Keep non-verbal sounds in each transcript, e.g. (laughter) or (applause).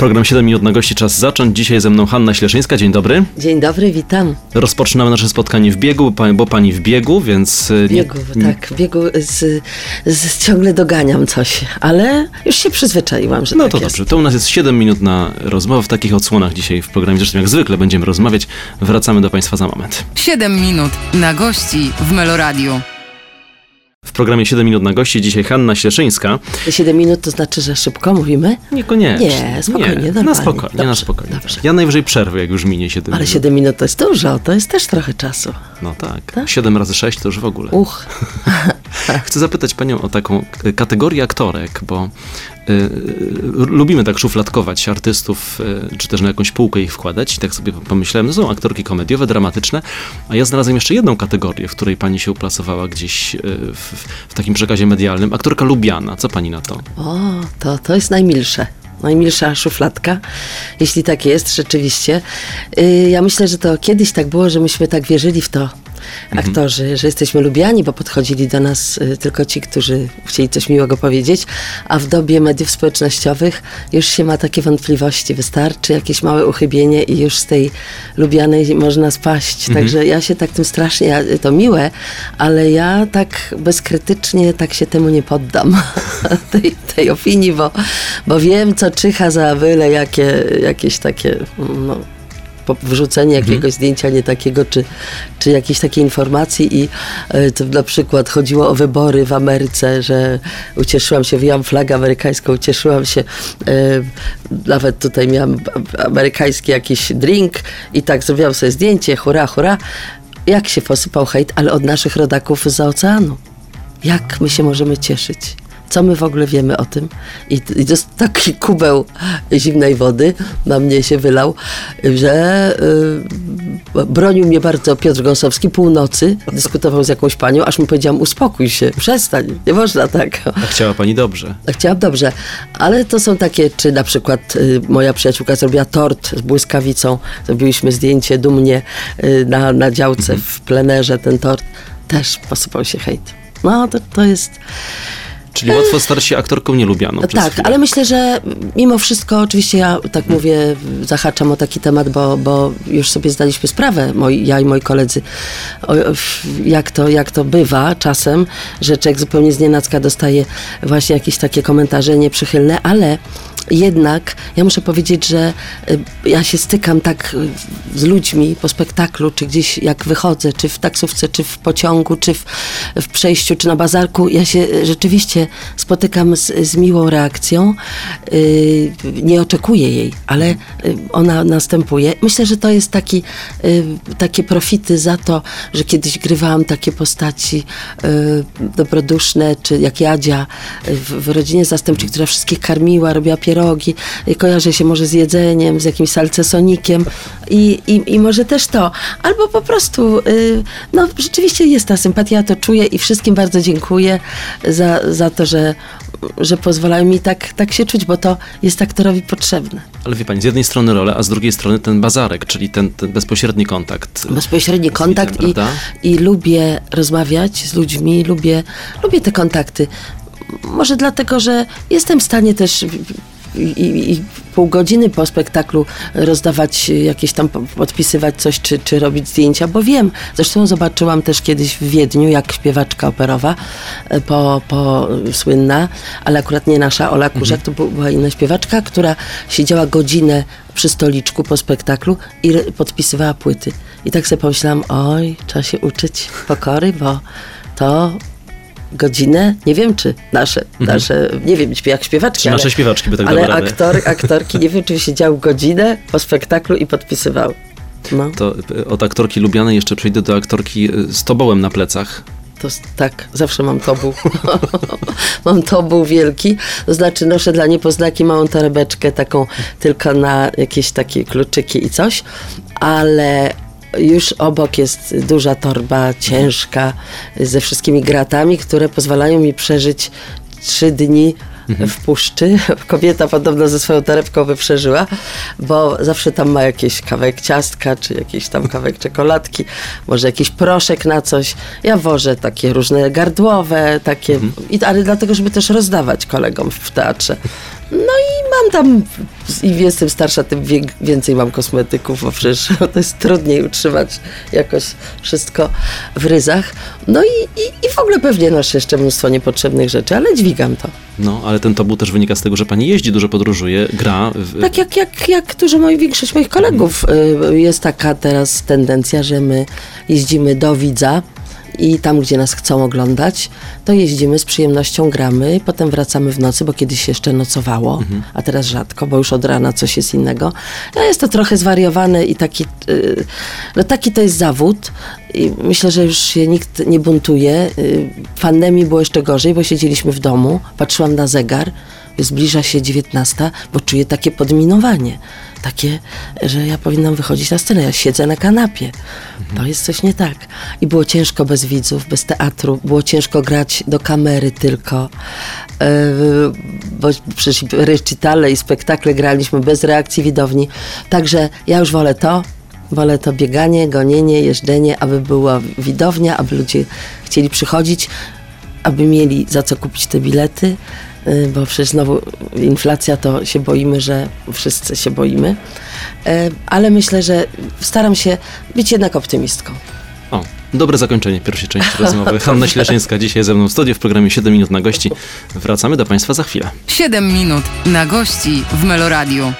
Program 7 minut na gości czas zacząć. Dzisiaj ze mną Hanna Śleszyńska. Dzień dobry. Dzień dobry, witam. Rozpoczynamy nasze spotkanie w biegu, bo pani w biegu, więc... y, W biegu, tak, w biegu z, z, ciągle doganiam coś, ale już się przyzwyczaiłam, że No tak to jest. dobrze. To u nas jest 7 minut na rozmowę w takich odsłonach dzisiaj w programie. Zresztą jak zwykle będziemy rozmawiać. Wracamy do państwa za moment. Siedem minut na gości w Meloradiu. W programie 7 minut na gości dzisiaj Hanna Śleszyńska. 7 minut to znaczy, że szybko mówimy, Niekoniecznie. Nie, spokojnie, Nie, na spokojnie, na Dobrze, spokojnie. dobrze. Ja najwyżej przerwę, jak już minie 7 ale minut. 7 minut to jest dużo, to jest też trochę czasu. No tak. Tak? 7 razy 6 to już w ogóle. Uch, (laughs) Chcę zapytać panią o taką kategorię aktorek, bo lubimy tak szufladkować artystów, y, czy też na jakąś półkę ich wkładać. I tak sobie pomyślałem, no są aktorki komediowe, dramatyczne, a ja znalazłem jeszcze jedną kategorię, w której pani się uplasowała gdzieś y, w, w takim przekazie medialnym. Aktorka lubiana. Co pani na to? o, to, to jest najmilsze. Najmilsza szufladka, jeśli tak jest, rzeczywiście. Y, Ja myślę, że to kiedyś tak było, że myśmy tak wierzyli w to, aktorzy, że jesteśmy lubiani, bo podchodzili do nas y, tylko ci, którzy chcieli coś miłego powiedzieć, a w dobie mediów społecznościowych już się ma takie wątpliwości. Wystarczy jakieś małe uchybienie i już z tej lubianej można spaść. Także ja się tak tym strasznie, to miłe, ale ja tak bezkrytycznie tak się temu nie poddam, (laughs) tej, tej opinii, bo, bo wiem, co czyha za byle jakie, jakieś takie, no, wrzucenie jakiegoś zdjęcia nie takiego, czy, czy jakiejś takiej informacji i e, to na przykład chodziło o wybory w Ameryce, że ucieszyłam się, wyjęłam flagę amerykańską, ucieszyłam się, e, nawet tutaj miałam amerykański jakiś drink i tak zrobiłam sobie zdjęcie, hurra, hurra. Jak się posypał hejt, ale od naszych rodaków z oceanu. Jak my się możemy cieszyć? Co my w ogóle wiemy o tym? I, i to jest taki kubeł zimnej wody na mnie się wylał, że y, bronił mnie bardzo Piotr Gąsowski północy, dyskutował z jakąś panią, aż mi powiedziałam, uspokój się, przestań, nie można tak. A chciała pani dobrze. Chciałam dobrze, ale to są takie, czy na przykład y, moja przyjaciółka zrobiła tort z błyskawicą, zrobiliśmy zdjęcie dumnie y, na, na działce w plenerze, ten tort, też posypał się hejt. No, to, to jest... Czyli łatwo stać się aktorką nielubianą przez tak, chwilę. ale myślę, że mimo wszystko, oczywiście ja tak mówię, zahaczam o taki temat, bo, bo już sobie zdaliśmy sprawę, moi, ja i moi koledzy, o, jak, to, jak to bywa czasem, że człowiek zupełnie znienacka dostaje właśnie jakieś takie komentarze nieprzychylne, ale jednak ja muszę powiedzieć, że y, ja się stykam tak y, z ludźmi po spektaklu, czy gdzieś jak wychodzę, czy w taksówce, czy w pociągu, czy w, w przejściu, czy na bazarku, ja się rzeczywiście spotykam z, z miłą reakcją. Y, nie oczekuję jej, ale ona następuje. Myślę, że to jest taki, takie profity za to, że kiedyś grywałam takie postaci dobroduszne, czy jak Jadzia w, w rodzinie zastępczej, która wszystkich karmiła, robiła pierogi, y, kojarzę się może z jedzeniem, z jakimś salcesonikiem i, i, i może też to. Albo po prostu, y, no rzeczywiście jest ta sympatia, ja to czuję i wszystkim bardzo dziękuję za, za to, że, że pozwalają mi tak, tak się czuć, bo to jest aktorowi potrzebne. Ale wie pani, z jednej strony rolę, a z drugiej strony ten bazarek, czyli ten, ten bezpośredni kontakt. bezpośredni kontakt widzem, i, prawda? i lubię rozmawiać z ludźmi, lubię, lubię te kontakty. Może dlatego, że jestem w stanie też i, i, pół godziny po spektaklu rozdawać jakieś tam, po- podpisywać coś, czy, czy robić zdjęcia, bo wiem. Zresztą zobaczyłam też kiedyś w Wiedniu, jak śpiewaczka operowa, e, po, po słynna, ale akurat nie nasza Ola Kurzak, to bu- była inna śpiewaczka, która siedziała godzinę przy stoliczku po spektaklu i podpisywała płyty. I tak sobie pomyślałam, oj, trzeba się uczyć pokory, bo to godzinę, nie wiem czy nasze, nasze nie wiem jak śpiewaczki, Czy nasze ale, śpiewaczki by tak ale aktor, aktorki, nie wiem czy siedziały godzinę po spektaklu i podpisywały. No, To y, od aktorki lubianej jeszcze przejdę do aktorki y, z tobołem na plecach. to tak, zawsze mam tobuł. (laughs) mam tobuł wielki, to znaczy noszę dla niepoznaki małą torebeczkę taką tylko na jakieś takie kluczyki i coś, ale już obok jest duża torba, ciężka, ze wszystkimi gratami, które pozwalają mi przeżyć trzy dni w puszczy. (laughs) Kobieta podobno ze swoją torebką wyprzeżyła, bo zawsze tam ma jakiś kawałek ciastka, czy jakiś tam kawałek czekoladki, może jakiś proszek na coś. Ja wożę takie różne gardłowe, takie, i, ale dlatego, żeby też rozdawać kolegom w teatrze. No i mam tam, im jestem starsza, tym więcej mam kosmetyków, bo przecież (laughs) to jest trudniej utrzymać jakoś wszystko w ryzach. No i, i, i w ogóle pewnie noszę jeszcze mnóstwo niepotrzebnych rzeczy, ale dźwigam to. No, ale ten tabu też wynika z tego, że pani jeździ, dużo podróżuje, gra. W... Tak jak, jak, jak dużo moi, większość moich kolegów y, jest taka teraz tendencja, że my jeździmy do widza i tam, gdzie nas chcą oglądać, to jeździmy z przyjemnością, gramy, potem wracamy w nocy, bo kiedyś jeszcze nocowało, a teraz rzadko, bo już od rana coś jest innego. No jest to trochę zwariowane i taki, y, no taki to jest zawód i myślę, że już się nikt nie buntuje. Y, pandemii było jeszcze gorzej, bo siedzieliśmy w domu, patrzyłam na zegar, zbliża się 19, bo czuję takie podminowanie. Takie, że ja powinnam wychodzić na scenę. Ja siedzę na kanapie. To jest coś nie tak. I było ciężko bez widzów, bez teatru. Było ciężko grać do kamery tylko. Yy, bo przecież recitale i spektakle graliśmy bez reakcji widowni. Także ja już wolę to, Wolę to bieganie, gonienie, jeżdżenie, aby była widownia, aby ludzie chcieli przychodzić, aby mieli za co kupić te bilety, bo przecież znowu inflacja to się boimy, że wszyscy się boimy. Y, Ale myślę, że staram się być jednak optymistką. O, dobre zakończenie pierwszej części rozmowy. (laughs) Hanna Śleszyńska dzisiaj ze mną w studiu w programie 7 minut na gości. Wracamy do Państwa za chwilę. 7 minut na gości w Meloradiu.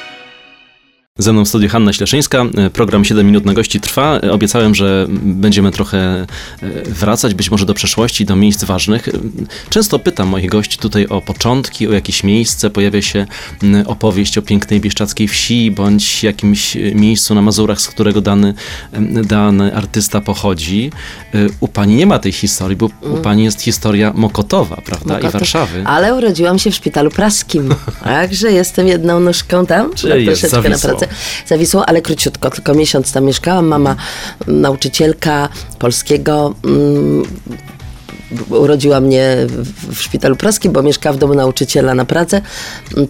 Ze mną w studiu Hanna Śleszyńska. E, Program 7 minut na gości trwa. E, Obiecałem, że będziemy trochę e, wracać być może do przeszłości, do miejsc ważnych. Często pytam moich gości tutaj o początki, o jakieś miejsce. Pojawia się opowieść o pięknej bieszczackiej wsi, bądź jakimś miejscu na Mazurach, z którego dany, dany artysta pochodzi. U pani nie ma tej historii, bo u pani jest historia Mokotowa, prawda? I. Warszawy. Ale urodziłam się w szpitalu praskim, (laughs) także jestem jedną nóżką tam, Czyli troszeczkę na pracę. Zawisło, ale króciutko, tylko miesiąc tam mieszkałam. Mama nauczycielka polskiego. mm, Urodziła mnie w- szpitalu praskim, bo mieszkała w domu nauczyciela na Pradze.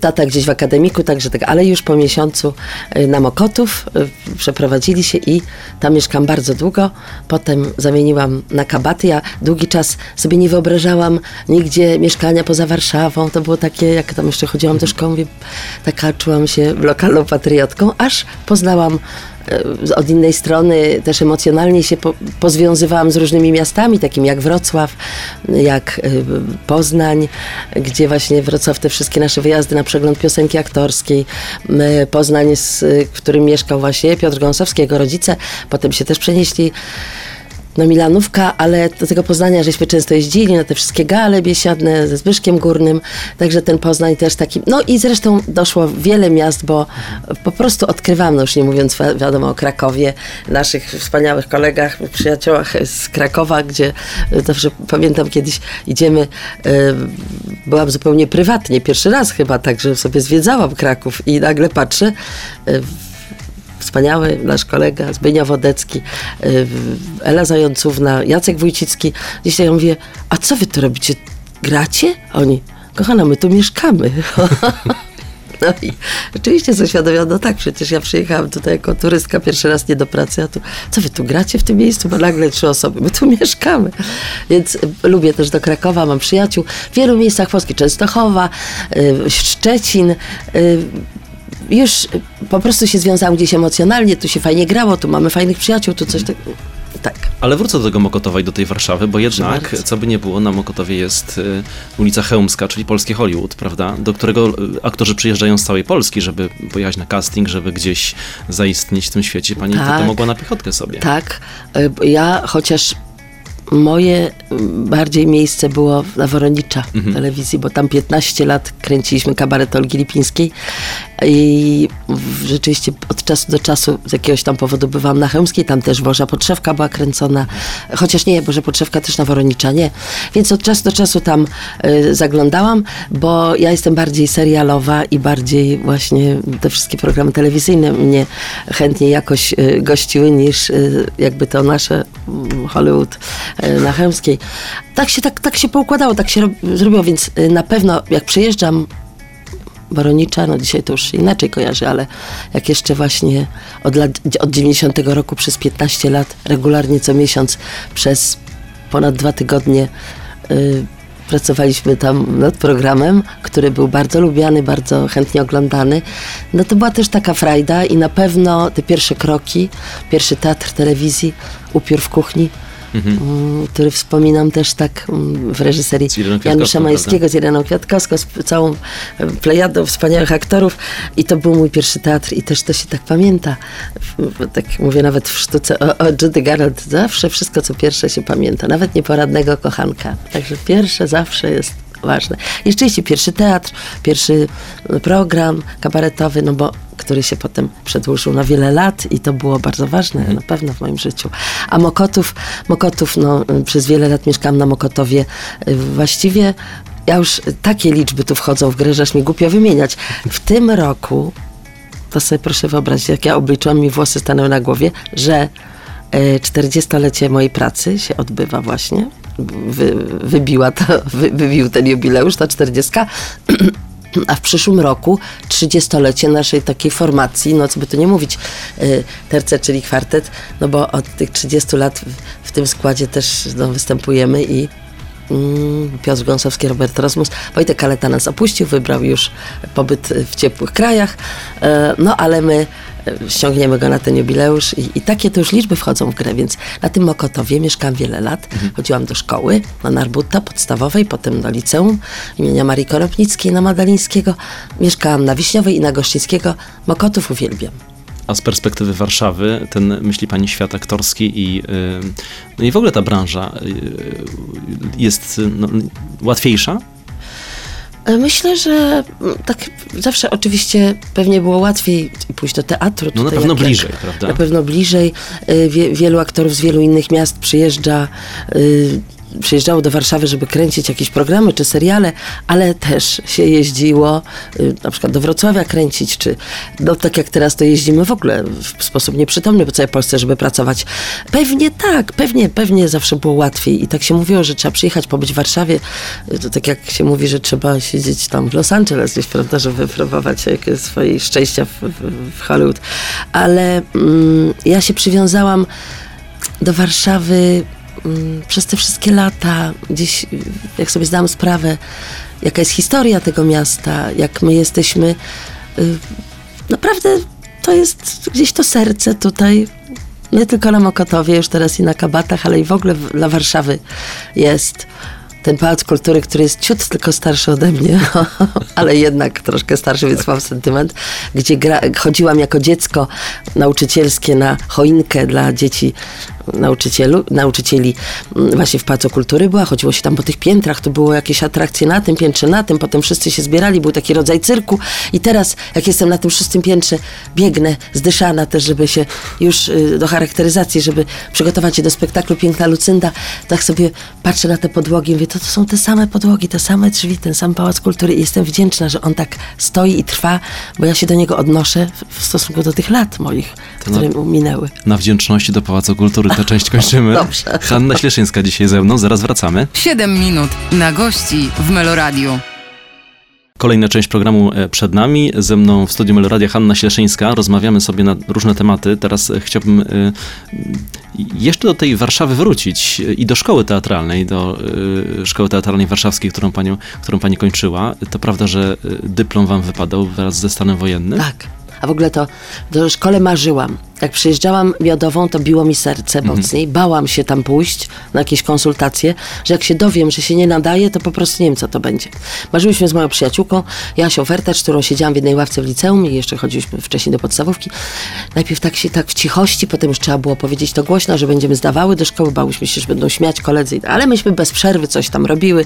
Tata gdzieś w akademiku, także tak, ale już po miesiącu y, na Mokotów y, przeprowadzili się i tam mieszkam bardzo długo. Potem zamieniłam na kabaty. Ja długi czas sobie nie wyobrażałam nigdzie mieszkania poza Warszawą. To było takie, jak tam jeszcze chodziłam do szkoły, taka czułam się lokalną patriotką, aż poznałam od innej strony też emocjonalnie się po, pozwiązywałam z różnymi miastami, takimi jak Wrocław, jak e, Poznań, gdzie właśnie Wrocław te wszystkie nasze wyjazdy na przegląd piosenki aktorskiej, Poznań, z, w którym mieszkał właśnie Piotr Gąsowski, jego rodzice, potem się też przenieśli na Milanówka, ale do tego Poznania żeśmy często jeździli na te wszystkie gale biesiadne ze Zbyszkiem Górnym, także ten Poznań też taki, no i zresztą doszło wiele miast, bo po prostu odkrywam, no już nie mówiąc wi- wiadomo o Krakowie, naszych wspaniałych kolegach, przyjaciołach z Krakowa, gdzie zawsze pamiętam kiedyś idziemy, e, byłam zupełnie prywatnie, pierwszy raz chyba tak, że sobie zwiedzałam Kraków i nagle patrzę, e, wspaniały nasz kolega Zbynia Wodecki, y, Ela Zającówna, Jacek Wójcicki. Dzisiaj ja mówię, a co wy tu robicie? Gracie? Oni, kochana, my tu mieszkamy. (laughs) No i oczywiście zaświadomiłam, no tak, przecież ja przyjechałam tutaj jako turystka pierwszy raz nie do pracy, a tu, co wy tu gracie w tym miejscu? Bo nagle trzy osoby, my tu (laughs) mieszkamy. Więc y, lubię też do Krakowa, mam przyjaciół w wielu miejscach Polski, Częstochowa, y, Szczecin, już po prostu się związałam gdzieś emocjonalnie, tu się fajnie grało, tu mamy fajnych przyjaciół, tu coś tak. Tak. Ale wrócę do tego Mokotowa i do tej Warszawy, bo jednak, bardzo. co by nie było, na Mokotowie jest y, ulica Chełmska, czyli polskie Hollywood, prawda? Do którego y, aktorzy przyjeżdżają z całej Polski, żeby pojechać na casting, żeby gdzieś zaistnieć w tym świecie. Pani Tak. mogła na piechotkę sobie. Tak. Y, Ja chociaż moje mm, bardziej miejsce było na Woronicza Mhm. telewizji, bo tam 15 lat kręciliśmy kabaret Olgi Lipińskiej, I rzeczywiście od czasu do czasu z jakiegoś tam powodu bywałam na Chełmskiej, tam też Boża Podszewka była kręcona, chociaż nie, Boża Podszewka też na Woronicza, nie. Więc od czasu do czasu tam y, zaglądałam, bo ja jestem bardziej serialowa i bardziej właśnie te wszystkie programy telewizyjne mnie chętnie jakoś y, gościły niż y, jakby to nasze mm, Hollywood na Chełmskiej. Tak się, tak, tak się poukładało, tak się rob, zrobiło, więc y, na pewno jak przyjeżdżam Woronicza, no dzisiaj to już inaczej kojarzy, ale jak jeszcze właśnie od, lat, od 90 roku przez 15 lat regularnie co miesiąc przez ponad dwa tygodnie y, pracowaliśmy tam nad programem, który był bardzo lubiany, bardzo chętnie oglądany. No to była też taka frajda i na pewno te pierwsze kroki, pierwszy teatr telewizji, upiór w kuchni, mm, który wspominam też tak mm, w reżyserii Janusza Majskiego, z Ireną Kwiatkowską, z całą e, plejadą wspaniałych aktorów. I to był mój pierwszy teatr i też to się tak pamięta. Tak mówię nawet w sztuce o, o Judy Garland, zawsze wszystko co pierwsze się pamięta, nawet nieporadnego kochanka. Także pierwsze zawsze jest ważne. I rzeczywiście pierwszy teatr, pierwszy program kabaretowy, no bo który się potem przedłużył na wiele lat i to było bardzo ważne na pewno w moim życiu. A Mokotów, Mokotów, no przez wiele lat mieszkałam na Mokotowie. Właściwie ja już takie liczby tu wchodzą w grę, że aż mi głupio wymieniać. W tym roku, to sobie proszę wyobrazić, jak ja obliczyłam, mi włosy stanęły na głowie, że e, 40-lecie mojej pracy się odbywa właśnie. Wy, wybiła to, wy, wybił ten jubileusz, ta 40. (clears throat) A w przyszłym roku 30-lecie naszej takiej formacji, no co by tu nie mówić, y, terce, czyli kwartet, no bo od tych 30 lat w, w tym składzie też no, występujemy i Piotr Gąsowski, Robert Rosmus. Wojtek Kaleta nas opuścił, wybrał już pobyt w ciepłych krajach, e, no ale my e, ściągniemy go na ten jubileusz i, i takie to już liczby wchodzą w grę, więc na tym Mokotowie mieszkałam wiele lat. Chodziłam do szkoły na Narbuta podstawowej, potem do liceum imienia Marii Koropnickiej na Madalińskiego. Mieszkałam na Wiśniowej i na Gościńskiego. Mokotów uwielbiam. A z perspektywy Warszawy, ten, myśli pani, świat aktorski i, y, no i w ogóle ta branża y, jest y, no, łatwiejsza? E, Myślę, że mm, tak zawsze oczywiście pewnie było łatwiej pójść do teatru. No na pewno jak- bliżej, jak, prawda? Na pewno bliżej. Wie, wielu aktorów z wielu innych miast przyjeżdża. Przyjeżdżało do Warszawy, żeby kręcić jakieś programy czy seriale, ale też się jeździło y, na przykład do Wrocławia kręcić, czy no tak jak teraz to jeździmy w ogóle w sposób nieprzytomny po całej Polsce, żeby pracować. Pewnie tak, pewnie, pewnie zawsze było łatwiej i tak się mówiło, że trzeba przyjechać, pobyć w Warszawie. Y, To tak jak się mówi, że trzeba siedzieć tam w Los Angeles gdzieś, prawda, żeby wypróbować jakie swoje szczęścia w, w, w Hollywood. Ale mm, ja się przywiązałam do Warszawy przez te wszystkie lata, gdzieś, jak sobie zdałam sprawę, jaka jest historia tego miasta, jak my jesteśmy. y, Naprawdę to jest gdzieś to serce tutaj. Nie tylko na Mokotowie, już teraz i na Kabatach, ale i w ogóle dla Warszawy jest ten Pałac Kultury, który jest ciut tylko starszy ode mnie, (laughs) ale jednak troszkę starszy, więc mam sentyment, gdzie gra, chodziłam jako dziecko nauczycielskie na choinkę dla dzieci nauczycielu, nauczycieli mm, właśnie w Pałacu Kultury była, chodziło się tam po tych piętrach, to było jakieś atrakcje na tym piętrze, na tym, potem wszyscy się zbierali, był taki rodzaj cyrku i teraz jak jestem na tym szóstym piętrze, biegnę zdyszana też, żeby się już y, do charakteryzacji, żeby przygotować się do spektaklu Piękna Lucynda, tak sobie patrzę na te podłogi i mówię, to, to są te same podłogi, te same drzwi, ten sam Pałac Kultury i jestem wdzięczna, że on tak stoi i trwa, bo ja się do niego odnoszę w, stosunku do tych lat moich, To na- które minęły. Na wdzięczności do Pałacu Kultury tę część kończymy. Dobrze. Hanna Śleszyńska dzisiaj ze mną, zaraz wracamy. 7 minut na gości w Meloradiu. Kolejna część programu e, przed nami. Ze mną w studiu Meloradia Hanna Śleszyńska. Rozmawiamy sobie na różne tematy. Teraz e, chciałbym e, jeszcze do tej Warszawy wrócić i do szkoły teatralnej, do szkoły teatralnej warszawskiej, którą, panią, którą pani kończyła. To prawda, że dyplom wam wypadał wraz ze stanem wojennym? Tak. A w ogóle to do szkole marzyłam. Jak przyjeżdżałam miodową, to biło mi serce mocniej. Bałam się tam pójść na jakieś konsultacje, że jak się dowiem, że się nie nadaje, to po prostu nie wiem, co to będzie. Marzyłyśmy z moją przyjaciółką, Jasią Fertacz, z którą siedziałam w jednej ławce w liceum i jeszcze chodziliśmy wcześniej do podstawówki. Najpierw tak się tak w cichości, potem już trzeba było powiedzieć to głośno, że będziemy zdawały do szkoły, bałyśmy się, że będą śmiać koledzy, ale myśmy bez przerwy coś tam robiły,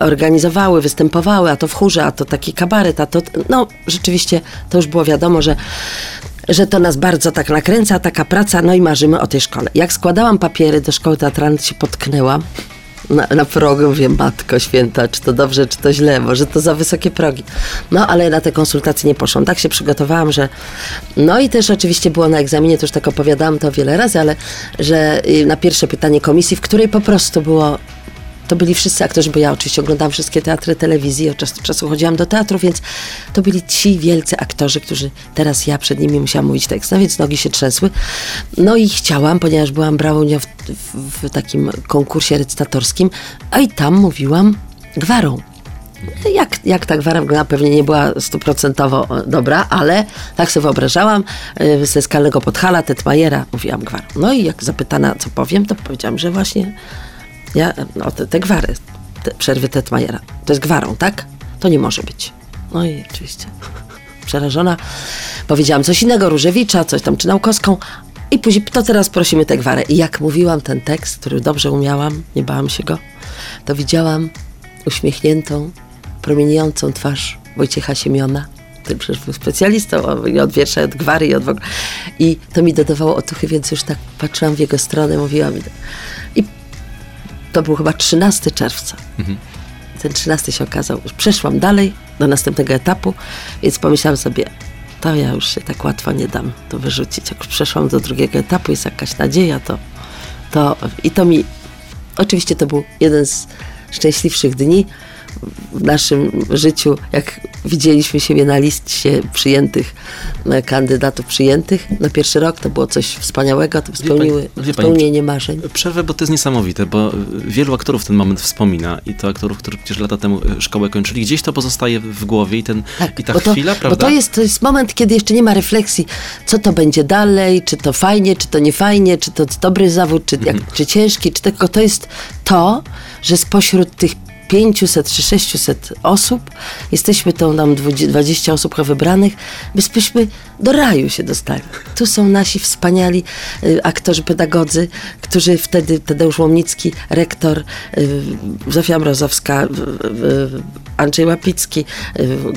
organizowały, występowały, a to w chórze, a to taki kabaret, a to, no rzeczywiście to już było wiadomo, że że to nas bardzo tak nakręca, taka praca, no i marzymy o tej szkole. Jak składałam papiery do szkoły teatralnej, się potknęłam na, na progu, mówię, matko święta, czy to dobrze, czy to źle, może to za wysokie progi. No, ale na te konsultacje nie poszłam. Tak się przygotowałam, że... No i też oczywiście było na egzaminie, to już tak opowiadałam to wiele razy, ale że y, na pierwsze pytanie komisji, w której po prostu było to byli wszyscy aktorzy, bo ja oczywiście oglądałam wszystkie teatry telewizji, od czasu do czasu chodziłam do teatru, więc to byli ci wielcy aktorzy, którzy teraz ja przed nimi musiałam mówić tekst, no więc nogi się trzęsły. No i chciałam, ponieważ byłam udział w, w, w takim konkursie recytatorskim, a i tam mówiłam gwarą. Jak, jak ta gwara pewnie nie była stuprocentowo dobra, ale tak sobie wyobrażałam, y, ze skalnego Podhala, Tetmajera, mówiłam gwarą. No i jak zapytana, co powiem, to powiedziałam, że właśnie ja, no te, te gwary, te przerwy Tetmajera, to jest gwarą, tak? To nie może być. No i oczywiście (laughs) przerażona powiedziałam coś innego, Różewicza, coś tam, czy Naukowską, i później, to teraz prosimy tę gwarę. I jak mówiłam ten tekst, który dobrze umiałam, nie bałam się go, to widziałam uśmiechniętą, promieniejącą twarz Wojciecha Siemiona, który przecież był specjalistą i od wiersza, i od gwary, i od w ogóle. I to mi dodawało otuchy, więc już tak patrzyłam w jego stronę, mówiłam. I to był chyba 13 czerwca. Ten 13 się okazał, już przeszłam dalej do następnego etapu, więc pomyślałam sobie, to ja już się tak łatwo nie dam to wyrzucić. Jak już przeszłam do drugiego etapu, jest jakaś nadzieja, to, to i to mi, oczywiście to był jeden z szczęśliwszych dni w naszym życiu, jak widzieliśmy siebie na liście przyjętych e, kandydatów przyjętych na pierwszy rok, to było coś wspaniałego, to spełniły, pani, spełnienie marzeń. Przerwę, bo to jest niesamowite, bo wielu aktorów ten moment wspomina i to aktorów, którzy przecież lata temu e, szkołę kończyli, gdzieś to pozostaje w głowie i, ten, i ta to, chwila, prawda? Bo to jest, to jest moment, kiedy jeszcze nie ma refleksji, co to będzie dalej, czy to fajnie, czy to nie fajnie, czy to dobry zawód, czy, jak, czy ciężki, czy tylko to jest to, że spośród tych 500 czy 600 osób, jesteśmy tą nam 20 osób wybranych, byśmy do raju się dostali. Tu są nasi wspaniali y, aktorzy, pedagodzy, którzy wtedy, Tadeusz Łomnicki, rektor, y, Zofia Mrozowska, y, Andrzej Łapicki,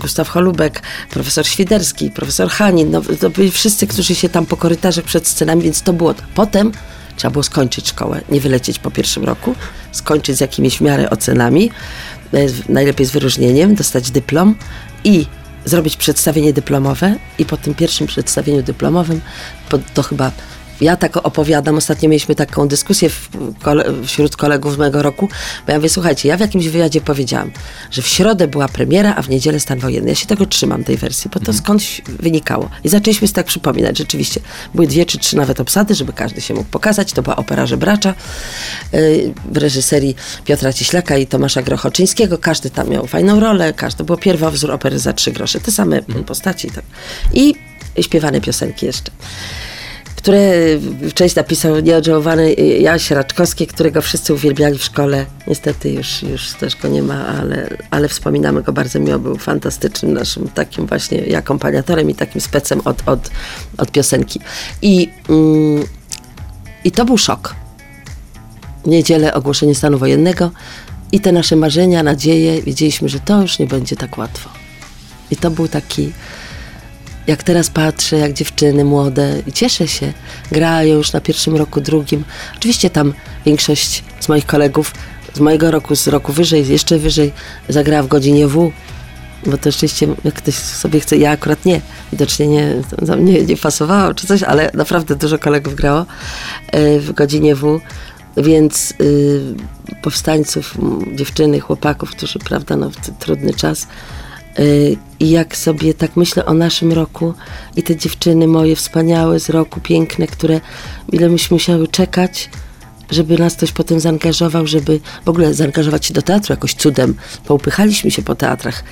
Gustaw Holubek, profesor Świderski, profesor Hanin, no, to byli wszyscy, którzy się tam po korytarzach przed scenami, więc to było. Potem Trzeba było skończyć szkołę, nie wylecieć po pierwszym roku, skończyć z jakimiś w miarę ocenami, e, najlepiej z wyróżnieniem, dostać dyplom i zrobić przedstawienie dyplomowe i po tym pierwszym przedstawieniu dyplomowym, to chyba ja tak opowiadam, ostatnio mieliśmy taką dyskusję kole, wśród kolegów z mojego roku, bo ja mówię, słuchajcie, ja w jakimś wywiadzie powiedziałam, że w środę była premiera, a w niedzielę stan wojenny. Ja się tego trzymam, tej wersji, bo to mhm. skądś wynikało. I zaczęliśmy się tak przypominać, rzeczywiście. Były dwie czy trzy nawet obsady, żeby każdy się mógł pokazać. To była opera Żebracza yy, w reżyserii Piotra Cieślaka i Tomasza Grochoczyńskiego. Każdy tam miał fajną rolę, każdy, było pierwowzór opery za trzy grosze. Te same mhm. postaci. Tak. I śpiewane piosenki jeszcze które część napisał nieodżałowany Jaś Raczkowski, którego wszyscy uwielbiali w szkole. Niestety już, już też go nie ma, ale, ale wspominamy go bardzo miło. Był fantastycznym naszym takim właśnie akompaniatorem i takim specem od, od, od piosenki. I, mm, I to był szok. Niedzielę ogłoszenie stanu wojennego i te nasze marzenia, nadzieje, wiedzieliśmy, że to już nie będzie tak łatwo. I to był taki jak teraz patrzę, jak dziewczyny młode cieszę się, grają już na pierwszym roku, drugim. Oczywiście tam większość z moich kolegów z mojego roku, z roku wyżej, jeszcze wyżej zagrała w godzinie W, bo to rzeczywiście jak ktoś sobie chce, ja akurat nie, widocznie nie, nie, nie pasowało czy coś, ale naprawdę dużo kolegów grało e, w godzinie W, więc y, powstańców, dziewczyny, chłopaków, którzy, prawda, no, w trudny czas, I jak sobie tak myślę o naszym roku i te dziewczyny moje wspaniałe z roku, piękne, które ile myśmy musiały czekać, żeby nas ktoś potem zaangażował, żeby w ogóle zaangażować się do teatru jakoś cudem. Poupychaliśmy się po teatrach.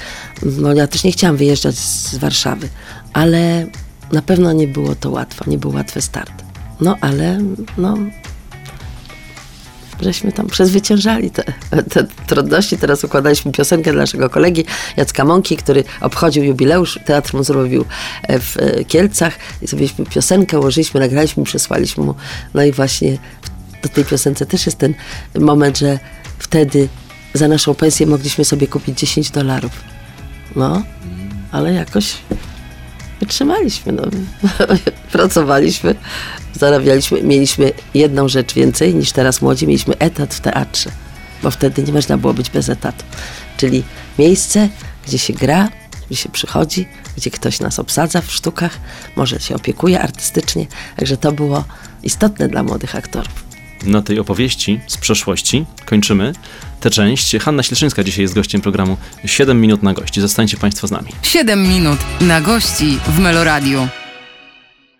No ja też nie chciałam wyjeżdżać z Warszawy, ale na pewno nie było to łatwo, nie był łatwy start. No ale no, żeśmy tam przezwyciężali te, te trudności. Teraz układaliśmy piosenkę dla naszego kolegi Jacka Mąki, który obchodził jubileusz. Teatr mu zrobił e, w e, Kielcach i zrobiliśmy piosenkę, ułożyliśmy, nagraliśmy, przesłaliśmy mu. No i właśnie do tej piosence też jest ten moment, że wtedy za naszą pensję mogliśmy sobie kupić 10 dolarów. No, ale jakoś wytrzymaliśmy, no. (laughs) Pracowaliśmy, zarabialiśmy, mieliśmy jedną rzecz więcej niż teraz młodzi, mieliśmy etat w teatrze, bo wtedy nie można było być bez etatu. Czyli miejsce, gdzie się gra, gdzie się przychodzi, gdzie ktoś nas obsadza w sztukach, może się opiekuje artystycznie, także to było istotne dla młodych aktorów. Na tej opowieści z przeszłości kończymy tę część. Hanna Śleszyńska dzisiaj jest gościem programu 7 minut na gości. Zostańcie Państwo z nami. 7 minut na gości w Meloradiu.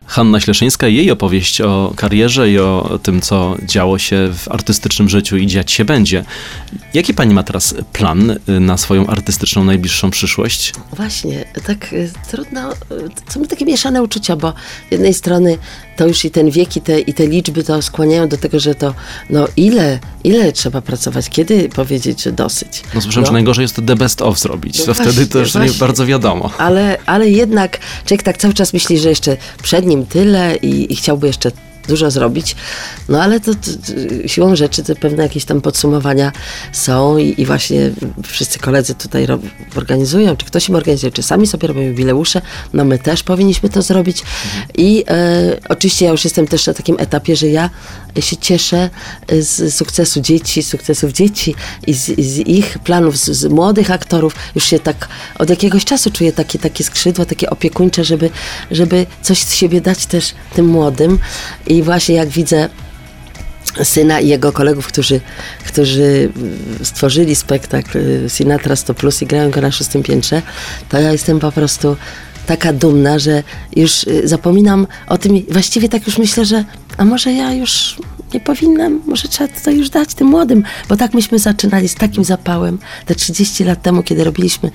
Hanna Śleszyńska, jej opowieść o karierze i o tym, co działo się w artystycznym życiu i dziać się będzie. Jaki pani ma teraz plan y, na swoją artystyczną najbliższą przyszłość? Właśnie, tak y, trudno, y, są mi takie mieszane uczucia, bo z jednej strony to już i ten wiek i te, i te liczby to skłaniają do tego, że to no ile, ile trzeba pracować, kiedy powiedzieć, że dosyć. No słyszałem, no. że najgorzej jest to the best of zrobić, No to właśnie, wtedy to już nie właśnie. bardzo wiadomo. Ale, ale jednak człowiek tak cały czas myśli, że jeszcze przed nim tyle i, i chciałby jeszcze dużo zrobić, no ale to, to, siłą rzeczy to pewne jakieś tam podsumowania są i, i właśnie wszyscy koledzy tutaj organizują, czy ktoś im organizuje, czy sami sobie robią jubileusze, no my też powinniśmy to zrobić. I e, oczywiście ja już jestem też na takim etapie, że ja się cieszę z sukcesu dzieci, sukcesów dzieci i z, z ich planów, z, z młodych aktorów. Już się tak od jakiegoś czasu czuję takie, takie skrzydła, takie opiekuńcze, żeby, żeby coś z siebie dać też tym młodym. I właśnie jak widzę syna i jego kolegów, którzy, którzy stworzyli spektakl y, Sinatra 100 Plus i grają go na szóstym piętrze, to ja jestem po prostu taka dumna, że już y, zapominam o tym właściwie tak już myślę, że a może ja już nie powinnam, może trzeba to już dać tym młodym, bo tak myśmy zaczynali z takim zapałem te 30 lat temu, kiedy robiliśmy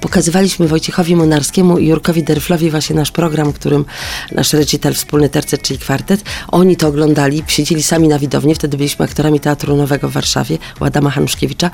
pokazywaliśmy Wojciechowi Munarskiemu i Jurkowi Derflowi właśnie nasz program, którym nasz recital wspólny tercet, czyli kwartet. Oni to oglądali, siedzieli sami na widowni, wtedy byliśmy aktorami Teatru Nowego w Warszawie, u Adama Hanuszkiewicza,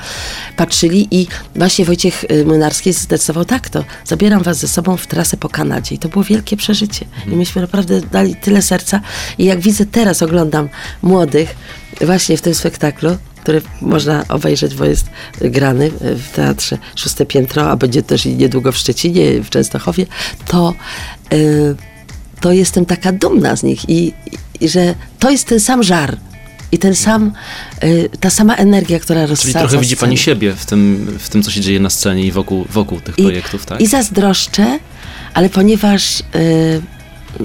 patrzyli i właśnie Wojciech y, Munarski zdecydował tak, to zabieram was ze sobą w trasę po Kanadzie i to było wielkie przeżycie. I myśmy naprawdę dali tyle serca. I jak widzę teraz, oglądam młodych właśnie w tym spektaklu, który można obejrzeć, bo jest grany w teatrze Szóste Piętro, a będzie też i niedługo w Szczecinie, w Częstochowie, to, y, to jestem taka dumna z nich i, i że to jest ten sam żar. I ten sam, y, ta sama energia, która Czyli rozsadza trochę widzi pani siebie w tym, w tym, co się dzieje na scenie i wokół, wokół tych projektów, tak? I zazdroszczę, ale ponieważ y,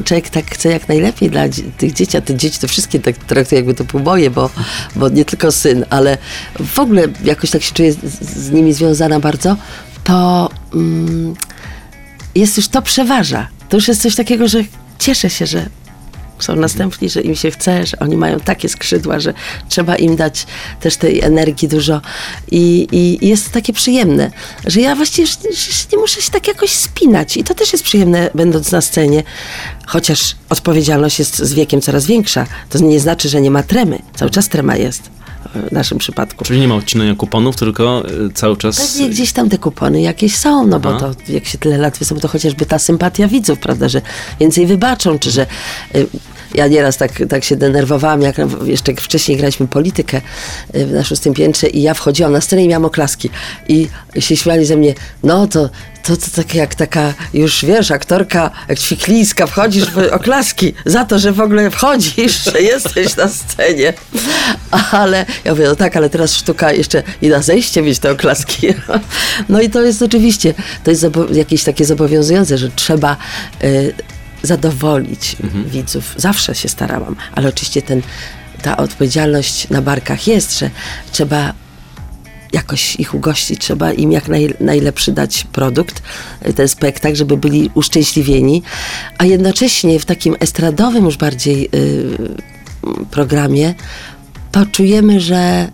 człowiek tak chce jak najlepiej dla tych dzieci, a te dzieci to wszystkie tak traktuję jakby to moje, bo, bo nie tylko syn, ale w ogóle jakoś tak się czuję z, z nimi związana bardzo, to mm, jest już to przeważa. To już jest coś takiego, że cieszę się, że są następni, że im się chce, że oni mają takie skrzydła, że trzeba im dać też tej energii dużo. I, i, jest to takie przyjemne, że ja właściwie nie muszę się tak jakoś spinać. I to też jest przyjemne będąc na scenie, chociaż odpowiedzialność jest z wiekiem coraz większa, to nie znaczy, że nie ma tremy, cały czas trema jest w naszym przypadku. Czyli nie ma odcinania kuponów, tylko y, cały czas... Pewnie gdzieś tam te kupony jakieś są, no bo Aha. to jak się tyle lat wysoko, to chociażby ta sympatia widzów, prawda, że więcej wybaczą, czy że y, ja nieraz tak, tak się denerwowałam, jak jeszcze wcześniej graliśmy politykę y, na szóstym piętrze i ja wchodziłam na scenę i miałam oklaski i się śmiali ze mnie, no to to, to tak jak taka już, wiesz, aktorka, ćwiklińska, wchodzisz w oklaski za to, że w ogóle wchodzisz, (laughs) że jesteś na scenie. Ale ja mówię, no tak, ale teraz sztuka jeszcze i na zejście mieć te oklaski. (laughs) No i to jest oczywiście, to jest jakieś takie zobowiązujące, że trzeba y, zadowolić widzów. Zawsze się starałam, ale oczywiście ten, ta odpowiedzialność na barkach jest, że trzeba jakoś ich ugościć, trzeba im jak naj, najlepszy dać produkt, y, ten spektakl, żeby byli uszczęśliwieni, a jednocześnie w takim estradowym już bardziej y, programie to czujemy, że,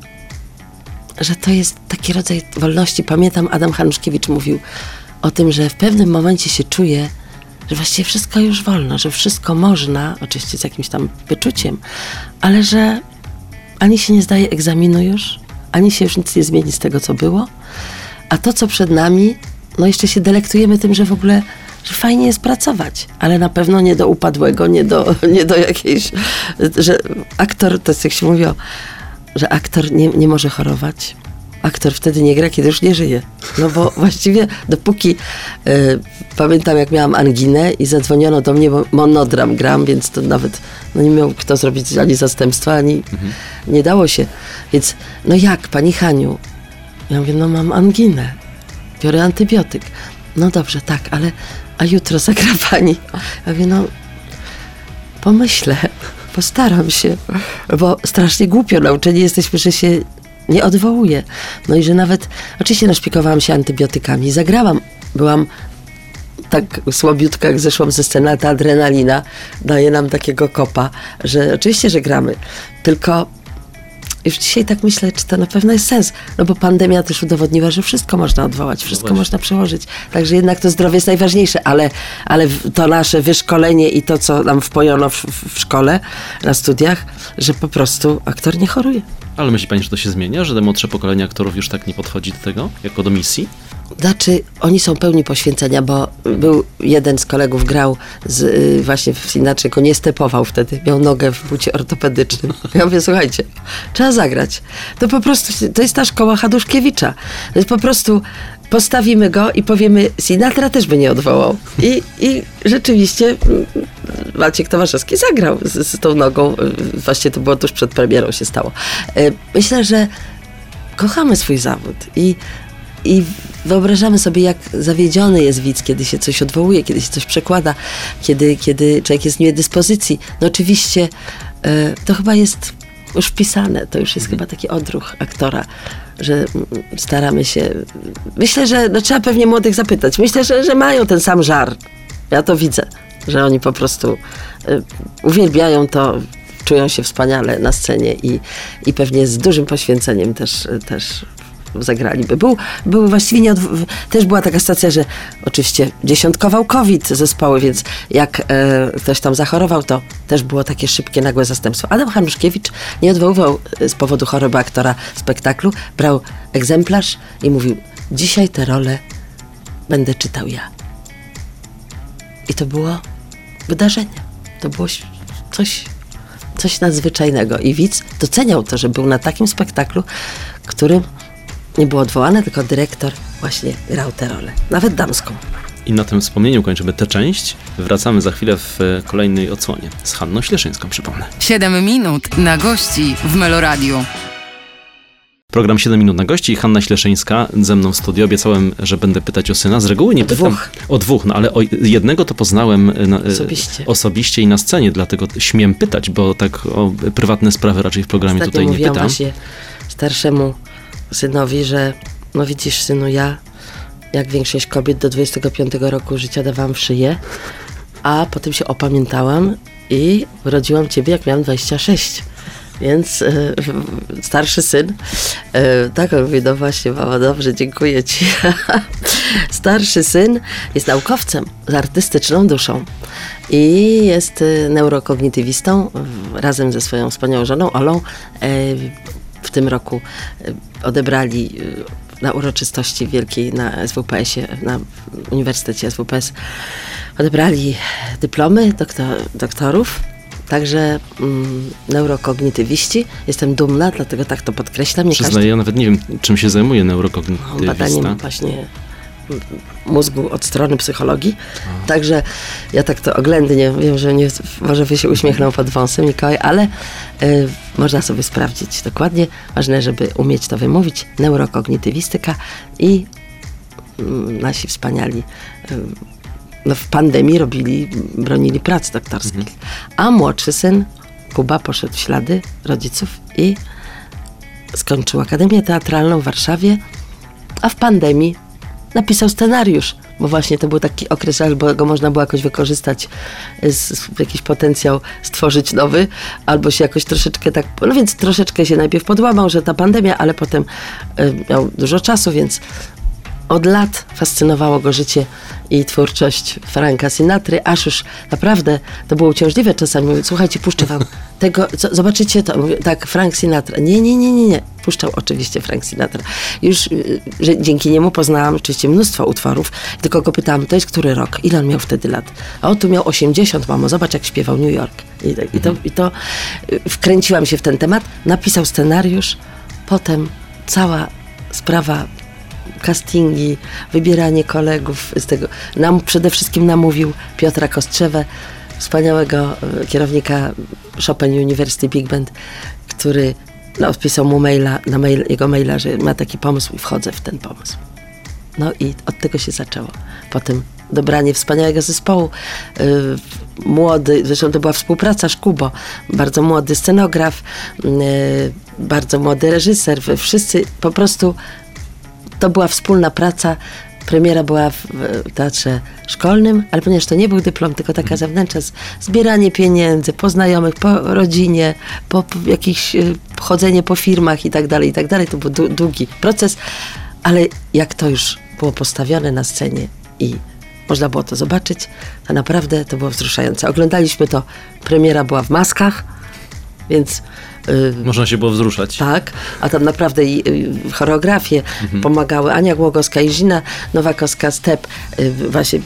że to jest taki rodzaj wolności. Pamiętam, Adam Hanuszkiewicz mówił o tym, że w pewnym momencie się czuje, że właściwie wszystko już wolno, że wszystko można, oczywiście z jakimś tam wyczuciem, ale że ani się nie zdaje egzaminu już, ani się już nic nie zmieni z tego, co było, a to, co przed nami, no jeszcze się delektujemy tym, że w ogóle że fajnie jest pracować, ale na pewno nie do upadłego, nie do, (laughs) nie do jakiejś, że aktor, to jest jak się mówiło, że aktor nie, nie może chorować. Aktor wtedy nie gra, kiedy już nie żyje. No bo (laughs) właściwie dopóki y, pamiętam, jak miałam anginę i zadzwoniono do mnie, bo monodram gram, więc to nawet no nie miał kto zrobić ani zastępstwa, ani nie dało się. Więc no jak, pani Haniu? Ja mówię, no mam anginę. Biorę antybiotyk. No dobrze, tak, ale a jutro zagra (laughs) pani. Ja mówię, no pomyślę, postaram się, bo strasznie głupio nauczeni jesteśmy, że się nie odwołuje. No i że nawet, oczywiście naszpikowałam się antybiotykami, zagrałam, byłam tak słabiutka, jak zeszłam ze sceny, ta adrenalina daje nam takiego kopa, że oczywiście, że gramy, tylko już dzisiaj tak myślę, czy to na pewno jest sens. No bo pandemia też udowodniła, że wszystko można odwołać, wszystko właśnie. można przełożyć. Także jednak to zdrowie jest najważniejsze, ale, ale to nasze wyszkolenie i to, co nam wpojono w, w, w szkole, na studiach, że po prostu aktor nie choruje. Ale myśli pani, że to się zmienia, że te młodsze pokolenie aktorów już tak nie podchodzi do tego, jako do misji? Znaczy, oni są pełni poświęcenia, bo był jeden z kolegów grał z, y, właśnie w, go nie stepował wtedy, miał nogę w bucie ortopedycznym. Ja mówię, słuchajcie, trzeba zagrać. To po prostu, to jest ta szkoła Haduszkiewicza. To jest po prostu, postawimy go i powiemy, Sinatra też by nie odwołał. I, i rzeczywiście mm, Maciek Tomaszewski zagrał z, z tą nogą, właśnie to było tuż przed premierą się stało. Y, Myślę, że kochamy swój zawód i, i wyobrażamy sobie, jak zawiedziony jest widz, kiedy się coś odwołuje, kiedy się coś przekłada, kiedy, kiedy człowiek jest w niedyspozycji. No oczywiście e, to chyba jest już wpisane, to już jest chyba taki odruch aktora, że staramy się. Myślę, że no, trzeba pewnie młodych zapytać. Myślę, że, że mają ten sam żar. Ja to widzę, że oni po prostu e, uwielbiają to, czują się wspaniale na scenie i, i pewnie z dużym poświęceniem też, też zagraliby. Był, był właściwie nie odw- też była taka sytuacja, że oczywiście dziesiątkował COVID zespoły, więc jak e, ktoś tam zachorował, to też było takie szybkie, nagłe zastępstwo. Adam Hanuszkiewicz nie odwoływał e, z powodu choroby aktora spektaklu, brał egzemplarz i mówił, dzisiaj tę rolę będę czytał ja. I to było wydarzenie. To było coś, coś nadzwyczajnego. I widz doceniał to, że był na takim spektaklu, którym nie było odwołane, tylko dyrektor właśnie grał tę rolę. Nawet damską. I na tym wspomnieniu kończymy tę część. Wracamy za chwilę w kolejnej odsłonie z Hanną Śleszyńską, przypomnę. 7 minut na gości w Meloradiu. Program 7 minut na gości i Hanna Śleszyńska ze mną w studiu. Obiecałem, że będę pytać o syna. Z reguły nie O pytam. dwóch. O dwóch, no ale o jednego to poznałem e, na, e, Osobiście. osobiście i na scenie, dlatego śmiem pytać, bo tak o prywatne sprawy raczej w programie Ostatnio tutaj nie mówiłam pytam. właśnie starszemu synowi, że no widzisz synu, ja jak większość kobiet do 25 roku życia dawałam w szyję, a potem się opamiętałam i urodziłam ciebie jak miałam 26. Więc e, starszy syn, e, tak on mówi, no właśnie, mama, dobrze, dziękuję ci. (laughs) starszy syn jest naukowcem z artystyczną duszą i jest e, neurokognitywistą razem ze swoją wspaniałą żoną Olą. W tym roku odebrali e, na uroczystości wielkiej na SWPS-ie, na Uniwersytecie SWPS, odebrali dyplomy doktor, doktorów. Także mm, neurokognitywiści. Jestem dumna, dlatego tak to podkreślam. Nie każdy Przyznaję, ja nawet nie wiem, czym się zajmuje no, neurokognitywista. badaniem właśnie mózgu od strony psychologii. Także ja tak to oględnie wiem, że nie, może by się uśmiechnął pod wąsem Mikołaj, ale y, można sobie sprawdzić dokładnie. Ważne, żeby umieć to wymówić. Neurokognitywistyka i mm, nasi wspaniali y, no, w pandemii robili, bronili prac doktorskich. A młodszy syn, Kuba, poszedł w ślady rodziców i skończył Akademię Teatralną w Warszawie, a w pandemii napisał scenariusz, bo właśnie to był taki okres, albo go można było jakoś wykorzystać, z, jakiś potencjał stworzyć nowy, albo się jakoś troszeczkę tak, no więc troszeczkę się najpierw podłamał, że ta pandemia, ale potem y, miał dużo czasu, więc od lat fascynowało go życie i twórczość Franka Sinatry, aż już naprawdę to było uciążliwe czasami. Mówię, słuchajcie, puszczę wam (laughs) tego, co, zobaczycie to. Mówię, tak, Frank Sinatra. Nie, nie, nie, nie, nie. Puszczał oczywiście Frank Sinatra. Już y, że dzięki niemu poznałam oczywiście mnóstwo utworów, tylko go pytałam, to jest który rok? Ile on miał wtedy lat? A on tu miał 80, mamo, zobacz jak śpiewał New York. I, i, to, i to y, wkręciłam się w ten temat, napisał scenariusz, potem cała sprawa castingi, wybieranie kolegów z tego. Nam przede wszystkim namówił Piotra Kostrzewę, wspaniałego e, kierownika Chopin University Big Band, który no, odpisał mu maila, na mail, jego maila, że ma taki pomysł i wchodzę w ten pomysł. No i od tego się zaczęło. Potem dobranie wspaniałego zespołu. Yy, młody, zresztą to była współpraca Szkubo, bardzo młody scenograf, yy, bardzo młody reżyser. Wszyscy po prostu to była wspólna praca. Premiera była w, teatrze szkolnym, ale ponieważ to nie był dyplom, tylko taka mhm. zewnętrzna, zbieranie pieniędzy po znajomych, po rodzinie, po, jakieś y, chodzenie po firmach i tak dalej, i tak dalej. To był długi proces, ale jak to już było postawione na scenie i można było to zobaczyć, to naprawdę to było wzruszające. Oglądaliśmy to, premiera była w maskach, więc Y, Można się było wzruszać. Tak, a tam naprawdę y, choreografie mhm. pomagały Ania Głogowska i Zina Nowakowska, Step, y, właśnie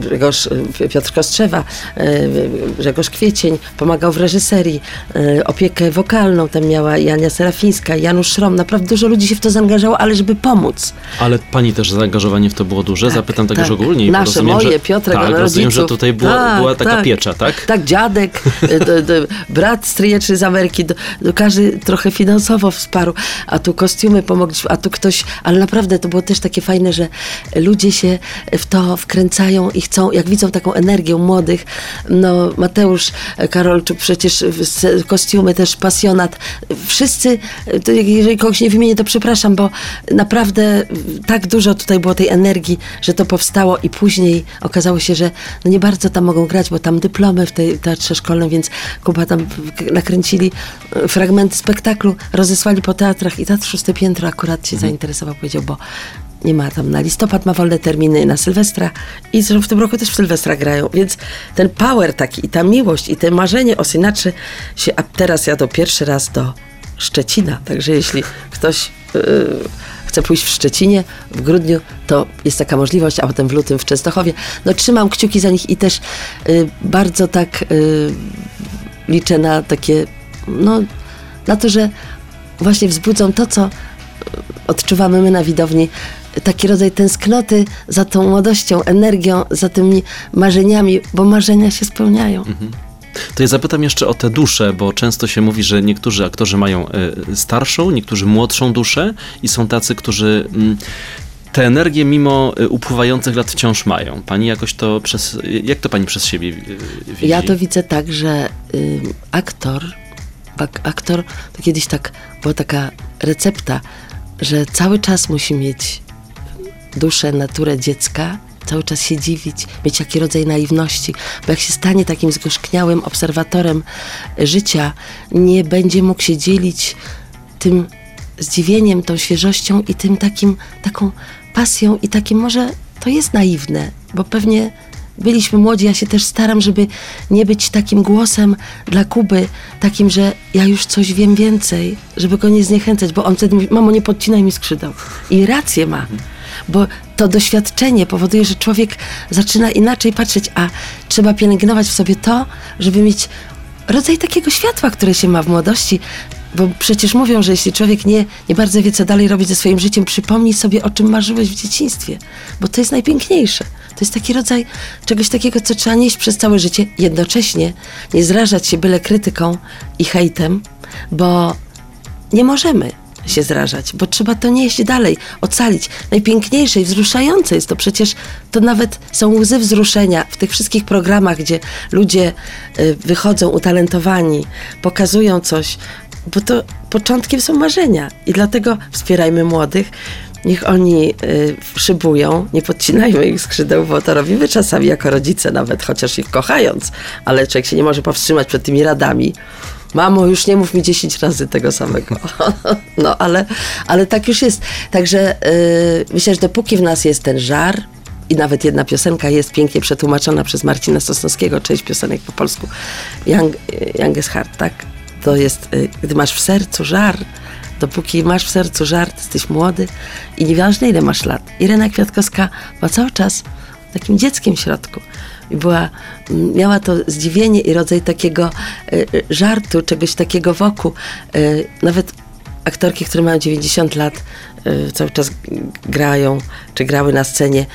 Grzegorz, y, Piotr Kostrzewa, y, Grzegorz Kwiecień, pomagał w reżyserii, y, opiekę wokalną tam miała Jania Serafińska, Janusz Szrom, naprawdę dużo ludzi się w to zaangażowało, ale żeby pomóc. Ale pani też zaangażowanie w to było duże? Tak, Zapytam tak, tak już ogólnie. Nasze, rozumiem, moje, że, Piotrek, tak, rozumiem, że tutaj była, tak, była taka tak, piecza, tak? Tak, dziadek, do, do, brat stryjeczny z Ameryki, do każdy trochę finansowo wsparł, a tu kostiumy pomogliśmy, a tu ktoś, ale naprawdę to było też takie fajne, że ludzie się w to wkręcają i chcą, jak widzą taką energię młodych, no Mateusz Karolczuk przecież kostiumy też pasjonat, wszyscy, jeżeli kogoś nie wymienię, to przepraszam, bo naprawdę tak dużo tutaj było tej energii, że to powstało i później okazało się, że no nie bardzo tam mogą grać, bo tam dyplomy w tej teatrze szkolnym, więc Kuba tam nakręcili e, fragmenty spektaklu, rozesłali po teatrach i Teatr Szóste Piętro akurat się mhm. zainteresował, powiedział, bo nie ma tam na listopad, ma wolne terminy na Sylwestra i zresztą w tym roku też w Sylwestra grają, więc ten power taki i ta miłość i te marzenie o Synaczy się, a teraz jadę pierwszy raz do Szczecina, także jeśli ktoś yy, chce pójść w Szczecinie w grudniu, to jest taka możliwość, a potem w lutym w Częstochowie. No trzymam kciuki za nich i też yy, bardzo tak yy, liczę na takie, no na to, że właśnie wzbudzą to, co odczuwamy my na widowni, taki rodzaj tęsknoty za tą młodością, energią, za tymi marzeniami, bo marzenia się spełniają. Mhm. To ja zapytam jeszcze o te dusze, bo często się mówi, że niektórzy aktorzy mają y, starszą, niektórzy młodszą duszę i są tacy, którzy mm, te energie mimo y, upływających lat wciąż mają. Pani jakoś to przez, jak to pani przez siebie y, widzi? Ja to widzę tak, że y, aktor, aktor, to kiedyś tak, była taka recepta, że cały czas musi mieć duszę, naturę dziecka, cały czas się dziwić, mieć jakiś rodzaj naiwności, bo jak się stanie takim zgorzkniałym obserwatorem życia, nie będzie mógł się dzielić tym zdziwieniem, tą świeżością i tym takim, taką pasją i takim może to jest naiwne, bo pewnie byliśmy młodzi, ja się też staram, żeby nie być takim głosem dla Kuby, takim, że ja już coś wiem więcej, żeby go nie zniechęcać, bo on wtedy mówi, mamo nie podcinaj mi skrzydeł. I rację ma bo to doświadczenie powoduje, że człowiek zaczyna inaczej patrzeć, a trzeba pielęgnować w sobie to, żeby mieć rodzaj takiego światła, które się ma w młodości. Bo przecież mówią, że jeśli człowiek nie, nie bardzo wie, co dalej robić ze swoim życiem, przypomnij sobie, o czym marzyłeś w dzieciństwie, bo to jest najpiękniejsze. To jest taki rodzaj czegoś takiego, co trzeba nieść przez całe życie, jednocześnie nie zrażać się byle krytyką i hejtem, bo nie możemy się zrażać, bo trzeba to nieść dalej, ocalić. Najpiękniejsze i wzruszające jest to przecież, to nawet są łzy wzruszenia w tych wszystkich programach, gdzie ludzie y, wychodzą utalentowani, pokazują coś, bo to początkiem są marzenia i dlatego wspierajmy młodych. Niech oni y, szybują, nie podcinajmy ich skrzydeł, bo to robimy czasami jako rodzice nawet, chociaż ich kochając, ale człowiek się nie może powstrzymać przed tymi radami Mamo, już nie mów mi 10 razy tego samego. (laughs) No, ale, ale tak już jest. Także yy, myślę, że dopóki w nas jest ten żar, i nawet jedna piosenka jest pięknie przetłumaczona przez Marcina Sosnowskiego, część piosenek po polsku, Young, Youngest Heart, tak? To jest, y, gdy masz w sercu żar, dopóki masz w sercu żar, jesteś młody i nieważne ile masz lat. Irena Kwiatkowska ma cały czas takim dzieckiem w środku. I była, miała to zdziwienie i rodzaj takiego y, y, żartu, czegoś takiego wokół. Y, nawet aktorki, które mają 90 lat, y, cały czas grają, czy grały na scenie,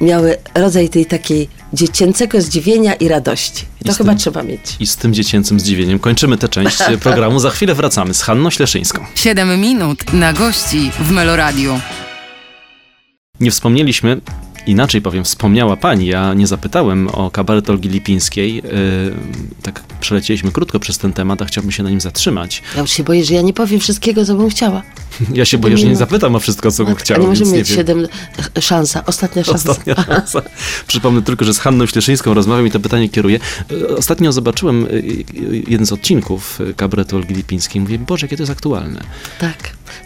miały rodzaj tej takiej dziecięcego zdziwienia i radości. I to chyba tym- trzeba mieć. I z tym dziecięcym zdziwieniem kończymy tę część (laughs) programu. Za chwilę wracamy z Hanną Śleszyńską. 7 minut na gości w Meloradiu. Nie wspomnieliśmy, inaczej powiem, wspomniała pani, ja nie zapytałem o kabaret Olgi Lipińskiej. Yy, tak przelecieliśmy krótko przez ten temat, a chciałbym się na nim zatrzymać. Ja już się boję, że ja nie powiem wszystkiego, co bym chciała. (laughs) Ja się boję, że nie zapytam o wszystko, co bym A chciał, nie możemy mieć siedem... Szansa, ostatnia szansa. (laughs) Ostatnia szansa. (laughs) Przypomnę tylko, że z Hanną Śleszyńską rozmawiam i to pytanie kieruję. E, Ostatnio zobaczyłem e, e, jeden z odcinków e, kabaretu Olgi Lipińskiej. Mówię, Boże, jakie to jest aktualne. Tak,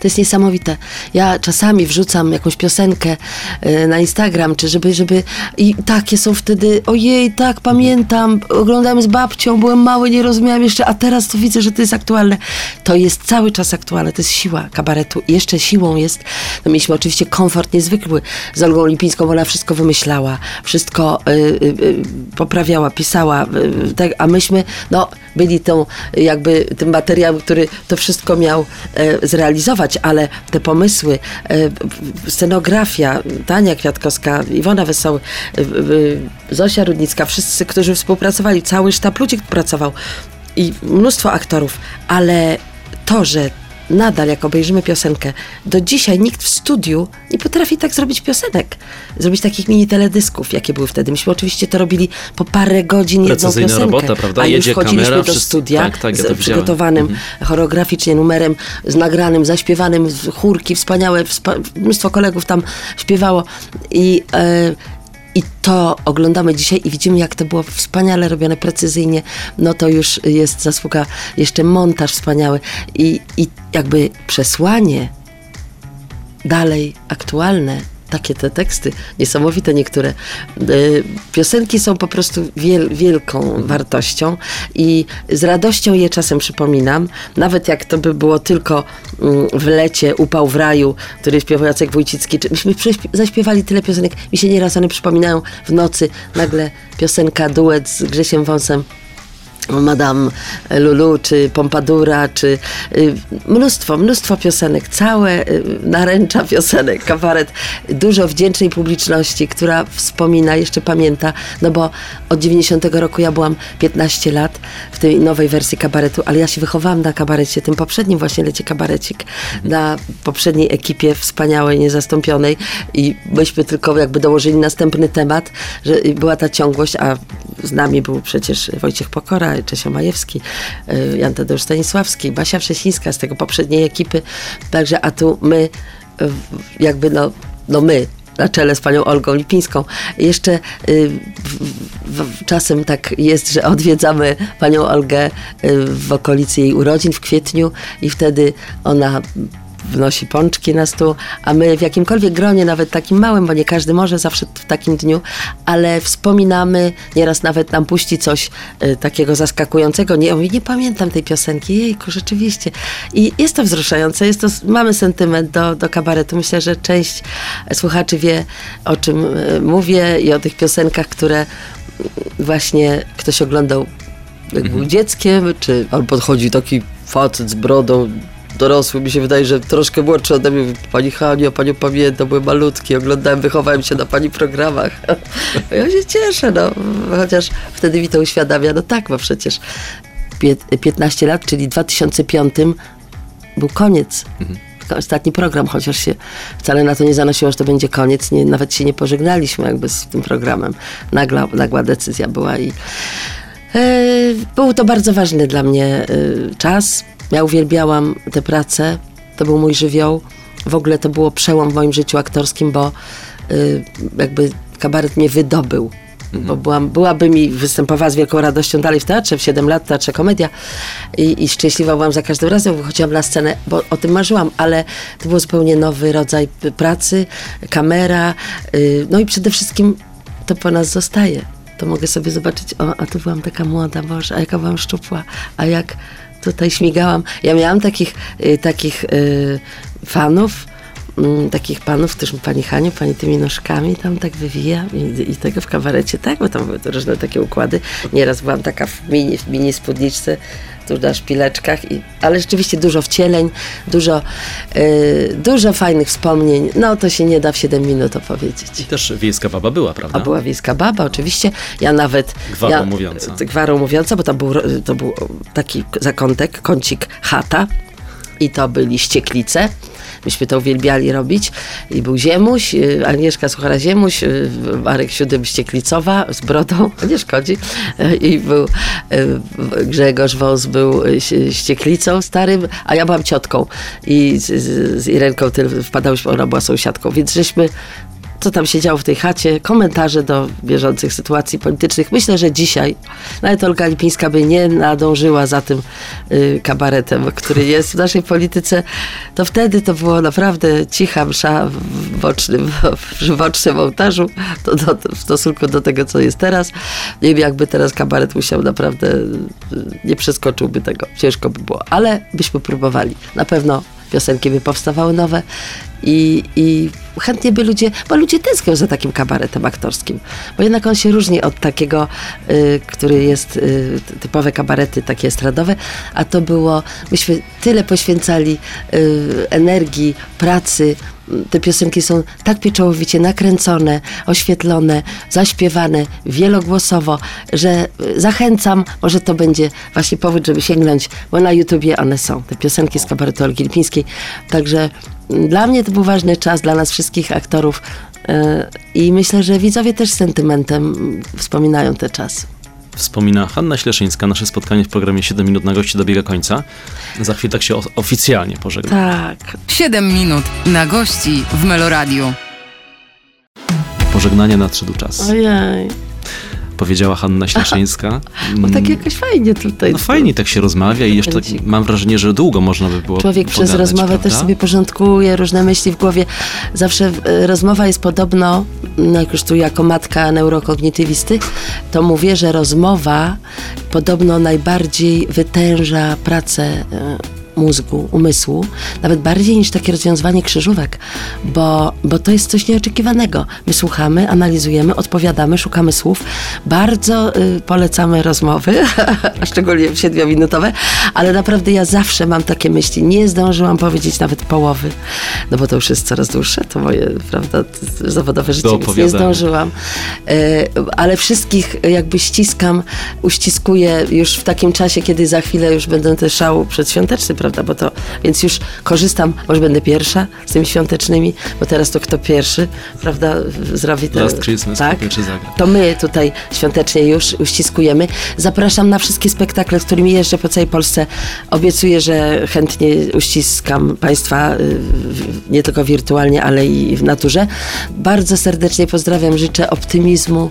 to jest niesamowite. Ja czasami wrzucam jakąś piosenkę e, na Instagram, czy żeby, żeby... I takie są wtedy, ojej, tak, pamiętam, oglądałem z babcią, byłem mały, nie rozumiałem jeszcze, a teraz to widzę, że to jest aktualne. To jest cały czas aktualne, to jest siła kabaretu. Jeszcze siłą jest, no mieliśmy oczywiście komfort niezwykły z Olgą Lipińską, bo ona wszystko wymyślała, wszystko y, y, poprawiała, pisała, tak, a myśmy, no, byli tą, jakby tym materiałem, który to wszystko miał e, ale te pomysły, e, scenografia, Tania Kwiatkowska, Iwona Wesoły, e, e, Zosia Rudnicka, wszyscy, którzy współpracowali, cały sztab ludzi pracował i mnóstwo aktorów, ale to, że nadal jak obejrzymy piosenkę, do dzisiaj nikt w studiu nie potrafi tak zrobić piosenek, zrobić takich mini teledysków, jakie były wtedy. Myśmy oczywiście to robili po parę godzin jedną piosenkę, robota, prawda? a już Jedzie wchodziliśmy kamera, do studia tak, tak, ja z przygotowanym Mhm. choreograficznie numerem, z nagranym, zaśpiewanym, chórki wspaniałe, wspa- mnóstwo kolegów tam śpiewało i, e, i to oglądamy dzisiaj i widzimy, jak to było wspaniale robione, precyzyjnie. No to już jest zasługa, jeszcze montaż wspaniały i, i jakby przesłanie dalej aktualne. Takie te teksty, niesamowite niektóre. Y, Piosenki są po prostu wiel, wielką wartością i z radością je czasem przypominam. Nawet jak to by było tylko mm, w lecie, upał w raju, który śpiewał Jacek Wójcicki. Myśmy zaśpiewali tyle piosenek, mi się nieraz one przypominają w nocy. Nagle piosenka, duet z Grzesiem Wąsem Madame Lulu, czy Pompadura, czy y, mnóstwo, mnóstwo piosenek, całe y, naręcza piosenek, kabaret, dużo wdzięcznej publiczności, która wspomina, jeszcze pamięta, no bo od 90 roku ja byłam 15 lat w tej nowej wersji kabaretu, ale ja się wychowałam na kabarecie, tym poprzednim właśnie lecie kabarecik, na poprzedniej ekipie wspaniałej, niezastąpionej i myśmy tylko jakby dołożyli następny temat, że była ta ciągłość, a z nami był przecież Wojciech Pokora, Czesio Majewski, y, Jan Tadeusz Stanisławski, Basia Wrzesińska z tego poprzedniej ekipy. Także, a tu my, y, jakby no, no my, na czele z panią Olgą Lipińską. Jeszcze y, w, w, czasem tak jest, że odwiedzamy panią Olgę y, w okolicy jej urodzin w kwietniu i wtedy ona wnosi pączki na stół, a my w jakimkolwiek gronie, nawet takim małym, bo nie każdy może zawsze w takim dniu, ale wspominamy, nieraz nawet nam puści coś y, takiego zaskakującego. Nie, ja mówię, nie pamiętam tej piosenki, jejku, rzeczywiście. I jest to wzruszające, jest to, mamy sentyment do, do kabaretu. Myślę, że część słuchaczy wie, o czym y, mówię i o tych piosenkach, które właśnie ktoś oglądał jak był dzieckiem, czy albo podchodzi taki facet z brodą, dorosły, mi się wydaje, że troszkę młodszy ode mnie, pani Hanio, panią pamiętam, byłem malutki, oglądałem, wychowałem się na pani programach. (laughs) ja się cieszę, no, chociaż wtedy mi to uświadamia, no tak, bo przecież pię- 15 lat, czyli w 2005 był koniec. Ostatni program, chociaż się wcale na to nie zanosiło, że to będzie koniec. Nie, nawet się nie pożegnaliśmy jakby z tym programem. Nagła, nagła decyzja była i e, był to bardzo ważny dla mnie e, czas. Ja uwielbiałam tę pracę. To był mój żywioł. W ogóle to było przełom w moim życiu aktorskim, bo e, jakby kabaret mnie wydobył bo byłam, byłabym i występowała z wielką radością dalej w teatrze, w 7 lat, teatrze komedia i, i szczęśliwa byłam za każdym razem, wychodziłam na scenę, bo o tym marzyłam, ale to był zupełnie nowy rodzaj pracy, kamera, y, no i przede wszystkim to po nas zostaje. To mogę sobie zobaczyć, o, a tu byłam taka młoda, Boże, a jaka byłam szczupła, a jak tutaj śmigałam. Ja miałam takich, y, takich y, fanów, mm, takich panów, którzy pani Haniu, pani tymi nóżkami tam tak wywija i, i tego w kabarecie, tak, bo tam były różne takie układy. Nieraz byłam taka w mini, w mini spódniczce, tu na szpileczkach, i, ale rzeczywiście dużo wcieleń, dużo, y, dużo fajnych wspomnień. No to się nie da w 7 minut opowiedzieć. I też wiejska baba była, prawda? A była wiejska baba, oczywiście. Ja nawet. Gwarą ja, mówiąca. Gwarą mówiąca, bo to był, to był taki zakątek, kącik chata i to byli ścieklice. Myśmy to uwielbiali robić. I był Ziemuś, y, Agnieszka Suchara Ziemuś, y, Marek Siódym Ścieklicowa z brodą, (laughs) nie szkodzi. I był y, Grzegorz Wąs był ścieklicą starym, a ja byłam ciotką. I z, z, Irenką wpadałyśmy, ona była sąsiadką, więc żeśmy co tam się działo w tej chacie, komentarze do bieżących sytuacji politycznych. Myślę, że dzisiaj nawet Olga Lipińska by nie nadążyła za tym y, kabaretem, który jest w naszej polityce. To wtedy to było naprawdę cicha msza w bocznym, w bocznym ołtarzu do, w stosunku do tego, co jest teraz. Nie wiem, jakby teraz kabaret musiał naprawdę, y, nie przeskoczyłby tego. Ciężko by było, ale byśmy próbowali. Na pewno piosenki by powstawały nowe i, i chętnie by ludzie, bo ludzie tęsknią za takim kabaretem aktorskim, bo jednak on się różni od takiego, y, który jest y, typowe kabarety, takie estradowe, a to było, myśmy tyle poświęcali y, energii, pracy, te piosenki są tak pieczołowicie nakręcone, oświetlone, zaśpiewane wielogłosowo, że y, zachęcam, może to będzie właśnie powód, żeby sięgnąć, bo na YouTubie one są, te piosenki z kabaretu Olgi Lipińskiej. Także mm, dla mnie to był ważny czas, dla nas wszystkich aktorów y, i myślę, że widzowie też sentymentem mm, wspominają te czasy. Wspomina Hanna Śleszyńska. Nasze spotkanie w programie 7 minut na gości dobiega końca. Za chwilę tak się oficjalnie pożegna. Tak, 7 minut na gości w Meloradiu. Pożegnania nadszedł czas. ojej, Powiedziała Hanna Śleszyńska. (laughs) bo tak jakoś fajnie tutaj. No fajnie tak się rozmawia i jeszcze tak, mam wrażenie, że długo można by było Człowiek przez pogadać, rozmowę prawda? też sobie porządkuje różne myśli w głowie. Zawsze e, rozmowa jest podobno, no jak już tu jako matka neurokognitywisty, to mówię, że rozmowa podobno najbardziej wytęża pracę e, mózgu, umysłu, nawet bardziej niż takie rozwiązywanie krzyżówek, bo, bo to jest coś nieoczekiwanego. My słuchamy, analizujemy, odpowiadamy, szukamy słów. Bardzo y, polecamy rozmowy, (laughs) a szczególnie siedmiominutowe, ale naprawdę ja zawsze mam takie myśli. Nie zdążyłam powiedzieć nawet połowy, no bo to już jest coraz dłuższe, to moje, prawda, zawodowe życie, więc nie zdążyłam. Y, ale wszystkich jakby ściskam, uściskuję już w takim czasie, kiedy za chwilę już będę też szał przedświąteczny, prawda, bo to, więc już korzystam, może będę pierwsza z tymi świątecznymi, bo teraz to kto pierwszy, prawda, zrobi te... Last Christmas, tak? pierwszy zagra. To my tutaj świątecznie już uściskujemy. Zapraszam na wszystkie spektakle, z którymi jeżdżę po całej Polsce. Obiecuję, że chętnie uściskam Państwa y, nie tylko wirtualnie, ale i w naturze. Bardzo serdecznie pozdrawiam, życzę optymizmu,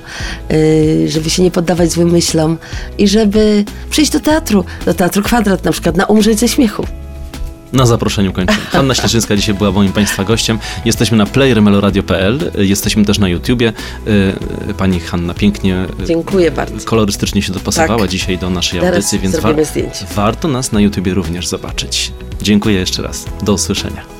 y, żeby się nie poddawać złym myślom i żeby przyjść do teatru, do Teatru Kwadrat na przykład, na Umrzeć ze śmiechu. Na zaproszeniu kończymy. Hanna Śleszyńska dzisiaj była moim Państwa gościem. Jesteśmy na playermeloradio.pl, jesteśmy też na YouTubie. Y, Pani Hanna pięknie, y, Dziękuję bardzo. kolorystycznie się dopasowała Tak. dzisiaj do naszej Teraz audycji, więc zdjęcie. warto nas na YouTubie również zobaczyć. Dziękuję jeszcze raz. Do usłyszenia.